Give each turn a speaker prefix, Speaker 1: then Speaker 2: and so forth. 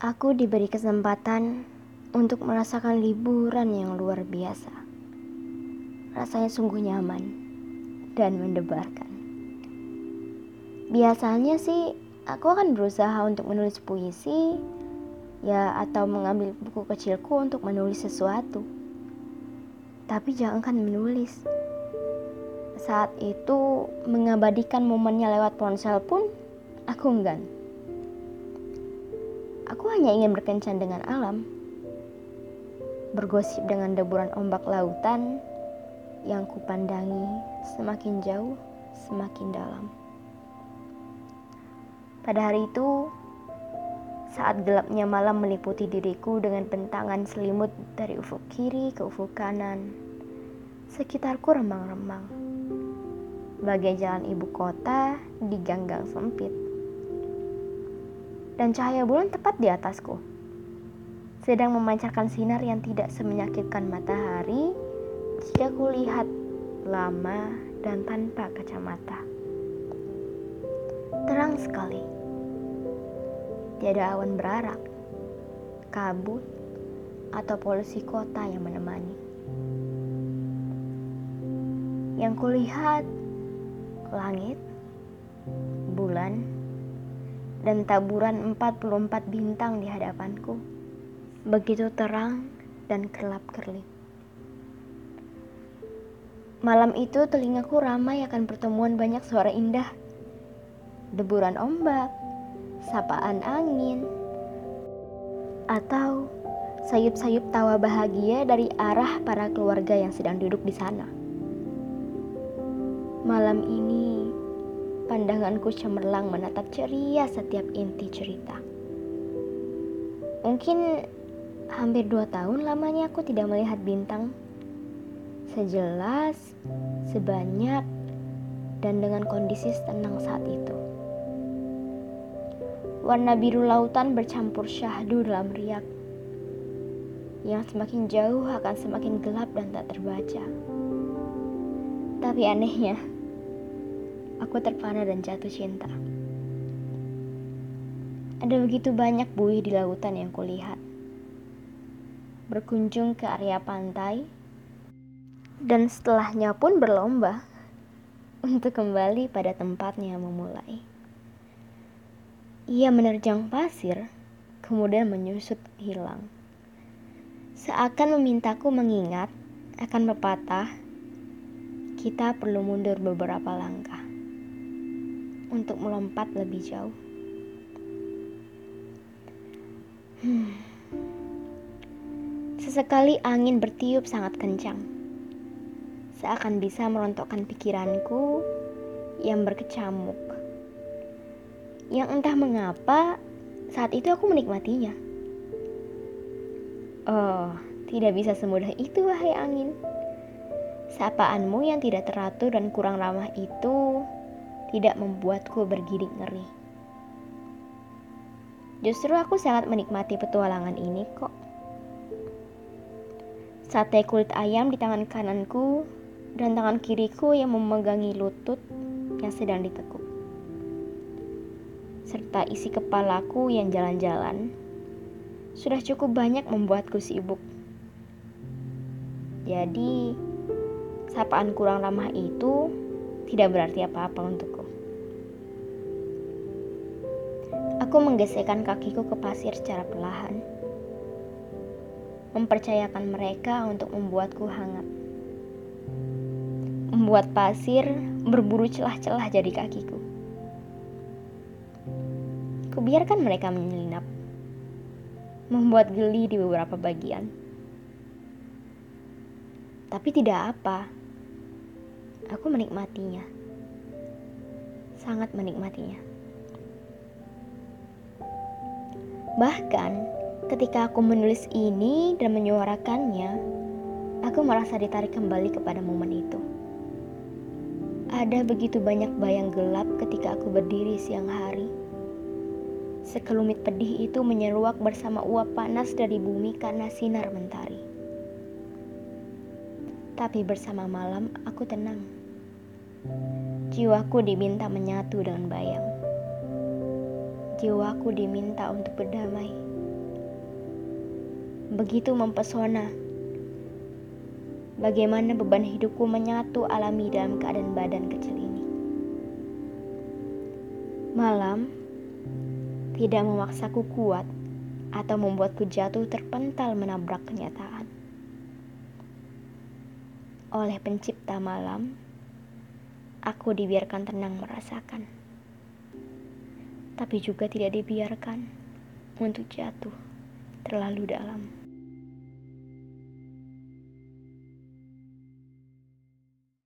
Speaker 1: Aku diberi kesempatan untuk merasakan liburan yang luar biasa. Rasanya sungguh nyaman dan mendebarkan. Biasanya sih aku akan berusaha untuk menulis puisi, ya atau mengambil buku kecilku untuk menulis sesuatu. Tapi jangankan menulis. Saat itu mengabadikan momennya lewat ponsel pun aku enggan. Aku hanya ingin berkencan dengan alam. Bergosip dengan deburan ombak lautan yang kupandangi semakin jauh, semakin dalam. Pada hari itu, saat gelapnya malam meliputi diriku dengan bentangan selimut dari ufuk kiri ke ufuk kanan, sekitarku remang-remang. Bagai jalan ibu kota di ganggang sempit dan cahaya bulan tepat di atasku. Sedang memancarkan sinar yang tidak semenyakitkan matahari jika kulihat lama dan tanpa kacamata. Terang sekali. Tiada awan berarak, kabut, atau polusi kota yang menemani. Yang kulihat langit, bulan, dan taburan 44 bintang di hadapanku. Begitu terang dan kerlap-kerlip. Malam itu telingaku ramai akan pertemuan banyak suara indah. Deburan ombak, sapaan angin, atau sayup-sayup tawa bahagia dari arah para keluarga yang sedang duduk di sana. Malam ini Pandanganku cemerlang menatap ceria setiap inti cerita. Mungkin hampir dua tahun lamanya aku tidak melihat bintang sejelas, sebanyak, dan dengan kondisi tenang saat itu. Warna biru lautan bercampur syahdu dalam riak. Yang semakin jauh akan semakin gelap dan tak terbaca. Tapi anehnya, aku terpana dan jatuh cinta. Ada begitu banyak buih di lautan yang kulihat. Berkunjung ke area pantai, dan setelahnya pun berlomba untuk kembali pada tempatnya memulai. Ia menerjang pasir, kemudian menyusut hilang. Seakan memintaku mengingat akan pepatah, kita perlu mundur beberapa langkah untuk melompat lebih jauh. Hmm. Sesekali angin bertiup sangat kencang. Seakan bisa merontokkan pikiranku yang berkecamuk. Yang entah mengapa saat itu aku menikmatinya. Oh, tidak bisa semudah itu wahai angin. Sapaanmu yang tidak teratur dan kurang ramah itu tidak membuatku bergidik ngeri. Justru aku sangat menikmati petualangan ini kok. Sate kulit ayam di tangan kananku dan tangan kiriku yang memegangi lutut yang sedang ditekuk. Serta isi kepalaku yang jalan-jalan sudah cukup banyak membuatku sibuk. Jadi, sapaan kurang ramah itu tidak berarti apa-apa untukku. Aku menggesekkan kakiku ke pasir secara perlahan, mempercayakan mereka untuk membuatku hangat. Membuat pasir berburu celah-celah jadi kakiku. Kubiarkan mereka menyelinap, membuat geli di beberapa bagian. Tapi tidak apa, Aku menikmatinya. Sangat menikmatinya. Bahkan ketika aku menulis ini dan menyuarakannya, aku merasa ditarik kembali kepada momen itu. Ada begitu banyak bayang gelap ketika aku berdiri siang hari. Sekelumit pedih itu menyeruak bersama uap panas dari bumi karena sinar mentari. Tapi bersama malam aku tenang. Jiwaku diminta menyatu dengan bayang. Jiwaku diminta untuk berdamai. begitu mempesona. Bagaimana beban hidupku menyatu alami dalam keadaan badan kecil ini. Malam tidak memaksaku kuat atau membuatku jatuh terpental menabrak kenyataan. Oleh pencipta malam, aku dibiarkan tenang merasakan, tapi juga tidak dibiarkan untuk jatuh terlalu dalam.